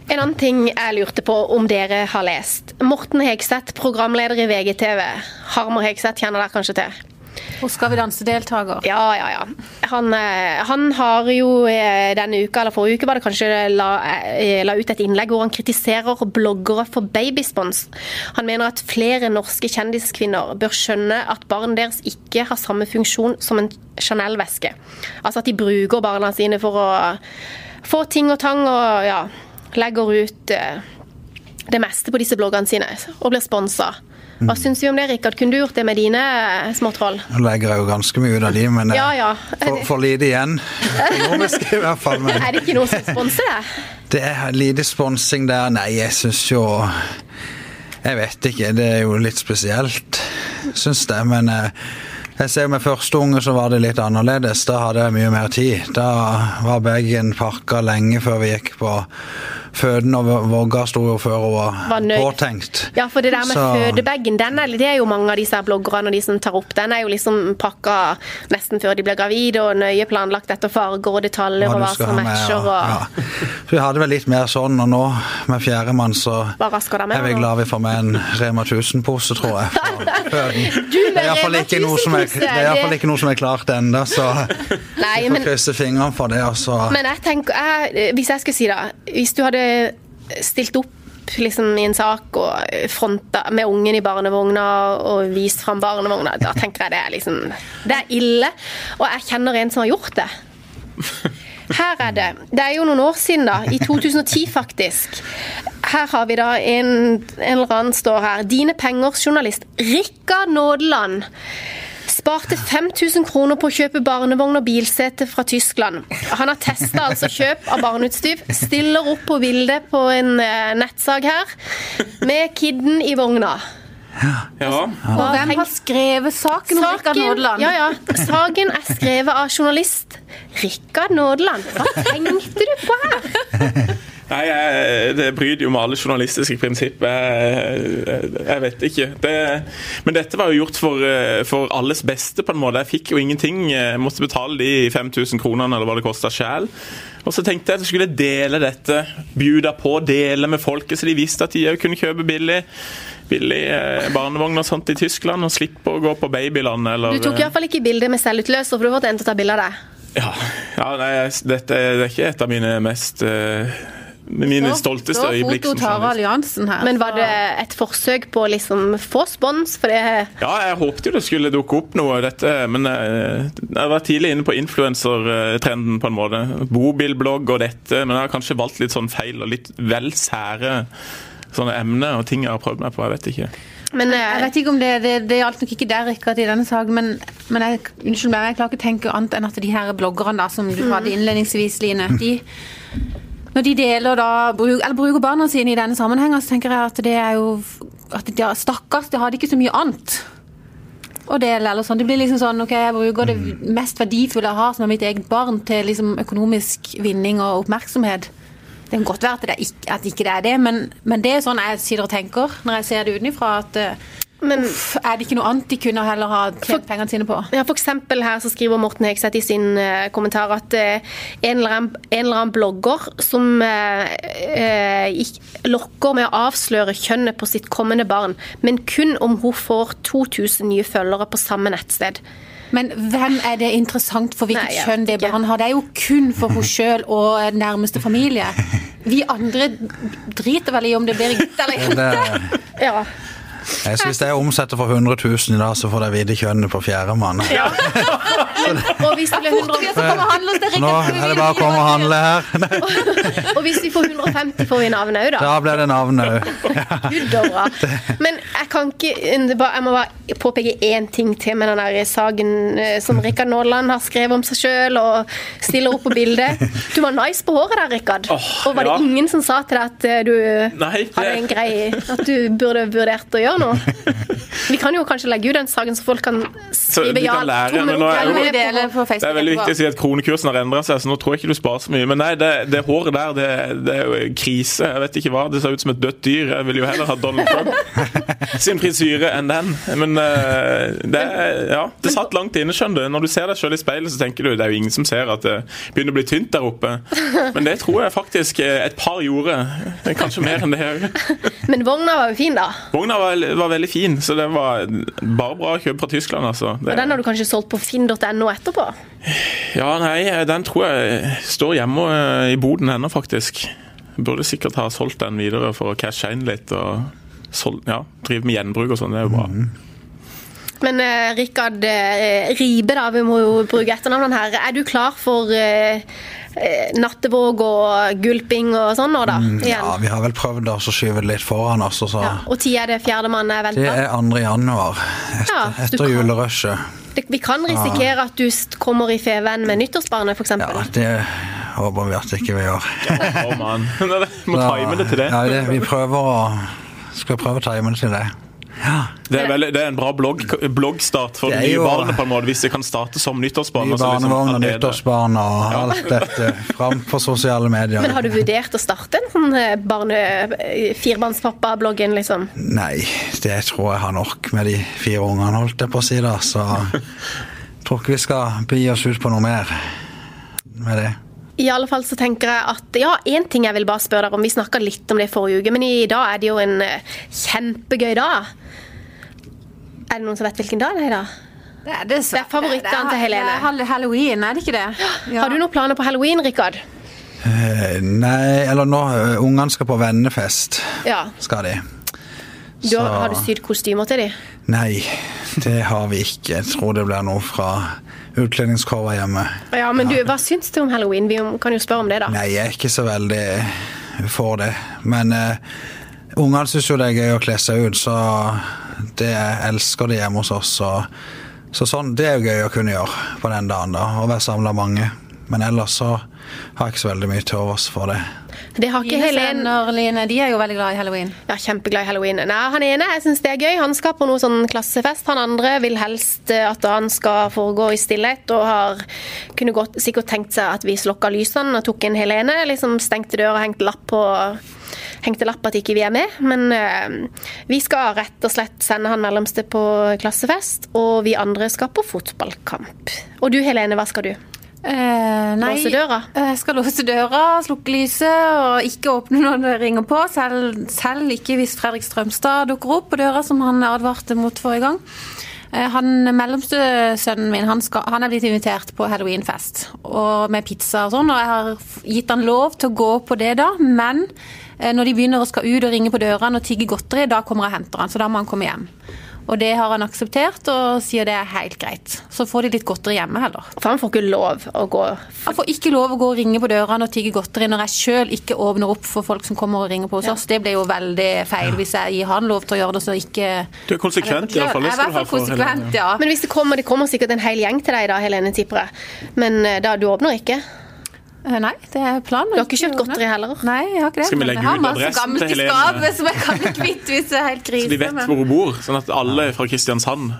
En annen ting jeg lurte på om dere har lest. Morten Hegseth, programleder i VGTV. Harmer Hegseth kjenner dere kanskje til? Og Skal vi danse-deltaker. Ja, ja, ja. Han, eh, han har jo eh, denne uka, eller forrige uke var kanskje, la, eh, la ut et innlegg hvor han kritiserer bloggere for babyspons. Han mener at flere norske kjendiskvinner bør skjønne at barn deres ikke har samme funksjon som en Chanel-veske. Altså at de bruker barna sine for å få ting og tang og ja, legger ut det meste på disse bloggene sine og blir sponsa. Hva syns vi om det, Rikard? Kunne du gjort det med dine små småtroll? Nå legger jeg jo ganske mye ut av de, men Ja, ja. for, for lite igjen. Økonomisk i hvert fall. Men [LAUGHS] Er det ikke noe som sponser deg? det er lite sponsing der. Nei, jeg syns jo Jeg vet ikke. Det er jo litt spesielt, syns det. Men eh, jeg ser med første unge så var det litt annerledes. Da hadde jeg mye mer tid. Da var bagen pakka lenge før vi gikk på føden, og vogga sto jo før hun var, Var påtenkt. Ja, for det der med Så- fødebagen, den det er jo mange av disse bloggerne og de som tar opp. Den er jo liksom pakka nesten før de blir gravide og nøye planlagt etter farger og detaljer og hva som matcher. med, matcher og ja. Så vi hadde vel litt mer sånn, og nå med fjerdemann så er vi glad vi får med en Rema 1000-pose, tror jeg. Du [LAUGHS] Det er iallfall ikke, noe som 1000-pose, det i hvert fall ikke noe som er klart ennå, så Nei, vi får men, krysse fingrene for det. Og så men jeg tenker jeg, Hvis jeg skulle si det Hvis du hadde stilt opp liksom i en sak og fronta med ungen i barnevogna og vist fram barnevogna, da tenker jeg det er liksom Det er ille. Og jeg kjenner en som har gjort det. Her er det. Det er jo noen år siden, da. I 2010, faktisk. Her har vi da en, en eller annen står her. Dine pengers journalist. Rikard Nådeland. Sparte 5000 kroner på å kjøpe barnevogn og bilsete fra Tyskland. Han har testa altså kjøp av barneutstyr. Stiller opp på bildet på en eh, nettsak her, med kidden i vogna. Ja. Og hvem har skrevet saken om Rikard Nådeland? ja, ja. Saken er skrevet av journalist Rikard Nådeland. Hva tenkte du på her? [LAUGHS] Nei, jeg, Det bryter jo med alle journalistiske prinsipper. Jeg, jeg, jeg vet ikke. Det, men dette var jo gjort for, eh, for, alles beste, på en måte. Jeg fikk jo ingenting. Jeg måtte betale de 5000 kronene eller hva det kosta sjæl. Og så tenkte jeg at jeg skulle dele dette. Bjuda på, dele med folket, så de visste at de òg kunne kjøpe billig billig eh, barnevogn og sånt i Tyskland, og slippe å gå på babyland eller Du tok iallfall ikke bilde med selvutløser, for du har fått en til å ta bilde av deg. Ja, ja nei, dette det er ikke et av mine mest uh, mine Så- stolteste så øyeblikk. som journalist. Alliansen her. Men var det et forsøk på å liksom få spons? For det Ja, jeg håpte jo det skulle dukke opp noe av dette, men jeg, jeg var tidlig inne på influensertrenden på en måte. Bobilblogg og dette, men jeg har kanskje valgt litt sånn feil og litt vel sære sånne emner og ting jeg har prøvd meg på. Jeg vet ikke. Men Jeg eh, vet ikke om det, det, det gjaldt nok ikke der, Rikard, i denne saken, men, men jeg, unnskyld meg, jeg klarer ikke å tenke annet enn at de her bloggerne da, som du hadde innledningsvis, Line, de, når de deler da, bruk, eller bruker barna sine i denne sammenhengen, så tenker jeg at det er jo at de, Stakkars, de hadde ikke så mye annet å dele. eller sånn. Det blir liksom sånn, ok, Jeg bruker det mest verdifulle jeg har, som er mitt eget barn, til liksom økonomisk vinning og oppmerksomhet. Det kan godt være at det, ikke, at ikke det er det, men, men det er sånn jeg sitter og tenker når jeg ser det utenfra. At eh, Men- uff, er det ikke noe annet de kunne heller ha tjent pengene sine på? Ja, for eksempel her så skriver Morten Hegseth i sin uh, kommentar at uh, en, eller annen, en eller annen blogger som uh, eh, gikk- lokker med å avsløre kjønnet på sitt kommende barn, men kun om hun får 2000 nye følgere på samme nettsted. Men hvem er det interessant for hvilket Nei, kjønn det barnet har? Det er jo kun for henne sjøl og nærmeste familie. [LAUGHS] Vi andre driter vel i om det blir gutt eller jente. Det, Ja. Jeg synes det er omsetter for 100 000 i dag, så får dere vite kjønnet på fjerdemann. [LAUGHS] Og hvis det blir 100 Så kommer han hos deg, nå er det bare å komme og handle her. Og hvis vi får 150, får vi navnet òg, da. Da blir det navn òg. Men jeg kan ikke Jeg må bare påpeke én ting til med den der saken eh, som Rikard Nåland har skrevet om seg sjøl og stiller opp på bildet. Du var nice på håret der, Rikard. Og var det ja. ingen som sa til deg at eh, du Nei, det- hadde en grei At du burde vurdert å gjøre noe? Vi kan jo kanskje legge ut den saken, så folk kan Så skrive ja. lære, men nå er Det er veldig viktig å etterpå. At kronekursen har endra seg, så nå tror jeg ikke du sparer så mye. Men nei, det, det håret der, det, det er jo krise. Jeg vet ikke hva. Det ser ut som et dødt dyr. Jeg vil jo heller ha Donald Trump [LAUGHS] sin frisyre enn den. Men eh, det, ja, det satt langt inne, skjønner du. Når du ser deg sjøl i speilet, så tenker du det er jo ingen som ser at det begynner å bli tynt der oppe. Men det tror jeg faktisk eh, et par gjorde. Kanskje mer enn det òg. [LAUGHS] Men vogna var jo fin, da. Vogna var, var veldig fin, så det var bare bra å kjøpe fra Tyskland, altså. Og den har du kanskje solgt på finn.no etterpå? Ja, nei, den tror jeg står hjemme eh, i boden ennå, faktisk. Burde sikkert ha solgt den videre for å cashe inn litt og sol ja, drive med gjenbruk og sånn. Det er jo bra. Men eh, Rikard eh, Ribe, da, vi må jo bruke etternavnet her. Er du klar for eh, eh, nattevåg og gulping og sånn nå, da? Ja, vi har vel prøvd å skyve det litt foran oss, og så Ja. Og tid er det fjerdemann er Det er 2. januar, etter, Ja, etter kan- julerushet. Vi kan risikere at du kommer i feven med nyttårsbarnet, f.eks. Ja, det håper vi at ikke vi gjør. Å, man. [LAUGHS] Må time det til det. Ja, det vi prøver å Skal prøve å time det til det. Ja. Det er, veldig, det er en bra blogg, bloggstart for nye barnet, på en måte, hvis det kan starte som nyttårsbarn. Nye altså liksom barnevogn og nyttårsbarn og alt dette fram på sosiale medier. Men har du vurdert å starte en sånn eh, barne... eh, Firebarnspappa-bloggen, liksom? Nei, det tror jeg har nok med de fire ungene, holdt jeg på å si da. Så jeg tror ikke vi skal begi oss ut på noe mer med det. I alle fall så tenker jeg at Ja, én ting jeg vil bare spørre dere om. Vi snakka litt om det forrige uke, men i dag er det jo en eh, kjempegøy dag. Er det noen som vet hvilken dag det er? da? Det er, det, er favorittdagen til Helene. Det er halloween, er det ikke det? Ja. Har du noen planer på halloween, Rikard? Eh, Nei, eller nå eh, Ungene skal på vennefest, Ja. skal de. Du, Så- har du sydd kostymer til dem? Nei, det har vi ikke. Jeg tror det blir noe fra utkledningskorva hjemme. Ja, men du, hva syns du om halloween? Vi kan jo spørre om det, da. Nei, jeg er ikke så veldig for det. Men uh, ungene syns jo det er gøy å kle seg ut, så det elsker de hjemme hos oss. Så, så sånn, det er jo gøy å kunne gjøre på den dagen, da. Å være samla mange. Men ellers så har jeg ikke så veldig mye til overs for det. Det har ikke Helen. Line, de er jo veldig glad i halloween. Ja, kjempeglad i halloween. Nei, Han ene jeg synes det er gøy. Han skal på noe sånn klassefest. Han andre vil helst eh, at han skal foregå i stillhet, og har kunne godt, sikkert tenkt seg at vi slokka lysene og tok inn Helene. Liksom stengte døra og hengte lapp på hengte lapp at ikke vi er med. Men eh, vi skal rett og slett sende han mellomste på klassefest, og vi andre skal på fotballkamp. Og du Helene, hva skal du? Eh, nei, Låse døra? eh, Jeg skal låse døra, slukke lyset og ikke åpne når det ringer på. Selv, selv ikke hvis Fredrik Strømstad dukker opp på døra, som han advarte mot forrige gang. Eh, Han mellomste sønnen min han, skal, han er blitt invitert på halloweenfest og med pizza og sånn, og jeg har gitt han lov til å gå på det da, men eh, når de begynner å skal ut og ringe på dørene og tigge godteri, da kommer jeg og henter han, så da må han komme hjem. Og det har han akseptert og sier det er helt greit. Så får de litt godteri hjemme heller. For han får ikke lov å gå Han får ikke lov å gå og ringe på dørene og tigge godteri når jeg sjøl ikke åpner opp for folk som kommer og ringer på hos oss. Det blir jo veldig feil hvis jeg gir han lov til å gjøre det, så ikke Du er konsekvent, i hvert fall. Det Jeg er i hvert fall konsekvent, ja. Men hvis det kommer, det kommer sikkert en hel gjeng til deg da, Helene, tipper jeg. Men eh, da, du åpner ikke? Eh, Nei, det er planen. Du har ikke kjøpt godteri heller? Nei, jeg har ikke det. Skal vi legge ut adressen til Helene? skapet som jeg kan bli kvitt hvis det er helt krise. Så de vet hvor hun bor, sånn at alle fra Kristiansand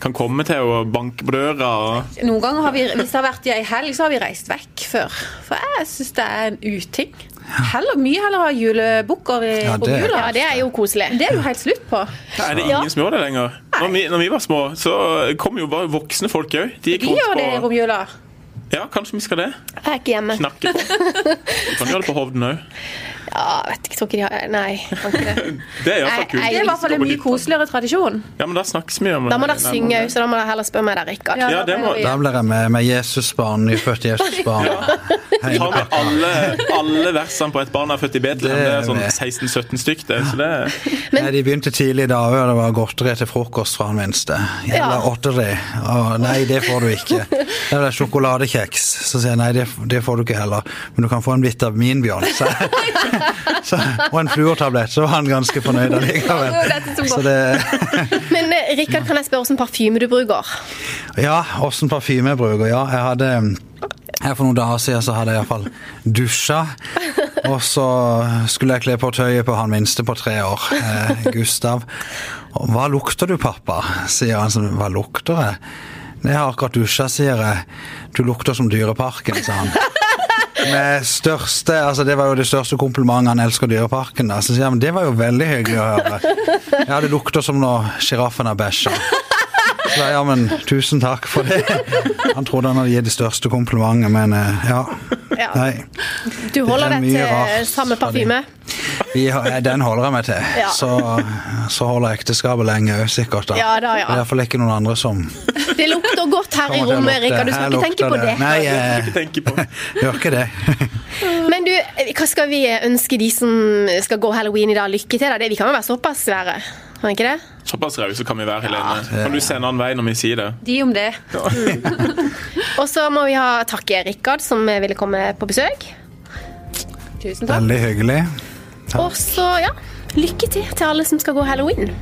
kan komme til å banke på døra. og Noen ganger har vi, Hvis det har vært i ei helg, så har vi reist vekk før. For jeg syns det er en uting. Heller, mye heller ha julebukker i Ja, det- jula. Ja, det er jo koselig. Det er jo helt slutt på. Er det Ja. ingen som gjør det lenger? Når vi, når vi var små, så kom jo bare voksne folk òg. De gikk Vi gjør det i rundt på romjula. Ja, kanskje vi skal det? Jeg er ikke hjemme. Knakke på. Du kan gjøre det på Hovden òg. Ja, vet ikke, tror ikke de har Nei, kan ikke det. Det er iallfall kult. Det er i hvert fall en mye koseligere tradisjon. Ja, men da snakkes vi om Da må dere synge òg, så da må dere heller spørre meg der, Rikard. Ja, Ja, det må- Da blir jeg med med Jesusbarn, nyfødt Jesusbarn. [LAUGHS] Vi Ta med alle, alle versene på et barn er født i Betlehem. Det er sånn 16-17 stykk, det. Så det [LAUGHS] Nei, de begynte tidlig i dag òg. Det var godteri til frokost fra han minste. Jævla Ja. åtteri. Å, nei, det får du ikke. Det er sjokoladekjeks. Så sier jeg nei, det, det får du ikke heller. Men du kan få en vitaminbjørn. Så, [LAUGHS] så, og en fluortablett. Så var han ganske fornøyd allikevel. Så det [LAUGHS] Men eh, Rikard, kan jeg spørre hvilken parfyme du bruker? Ja, åssen parfyme jeg bruker. Ja, jeg hadde her For noen dager siden så hadde jeg iallfall dusja. Og så skulle jeg kle på tøyet på han minste på tre år, eh, Gustav. Og, 'Hva lukter du, pappa?' sier han. sånn, 'Hva lukter jeg?' 'Jeg har akkurat dusja', sier jeg. 'Du lukter som Dyreparken', sa han. [LAUGHS] Med største, altså Det var jo det største komplimentet. Han elsker Dyreparken. Da. Så sier han Det var jo veldig hyggelig å høre. [LAUGHS] Ja, det lukter som når sjiraffen har bæsja. Så ja, men tusen takk for det. Han trodde han hadde gitt det største komplimentet, men eh, ja. Ja. Nei. Du holder er deg til rart samme parfyme? Den holder jeg meg til. Ja. Så, så holder ekteskapet lenge òg, sikkert. da. Ja da, ja. Det er iallfall ikke noen andre som Det lukter godt her i rommet. Rikard. Du skal Her ikke tenke på det. Nei, jeg [LAUGHS] gjør ikke det. [LAUGHS] Men du, hva skal vi ønske de som skal gå halloween i dag, lykke til? da? Det, vi kan jo være såpass svære, vi ikke det? Såpass rause kan vi være, Helene. Kan du se en annen vei når vi sier det? De om det. [LAUGHS] Og så må vi ha takke Rikard som ville komme på besøk. Tusen takk. Veldig hyggelig. Og så, ja, lykke til til alle som skal gå halloween.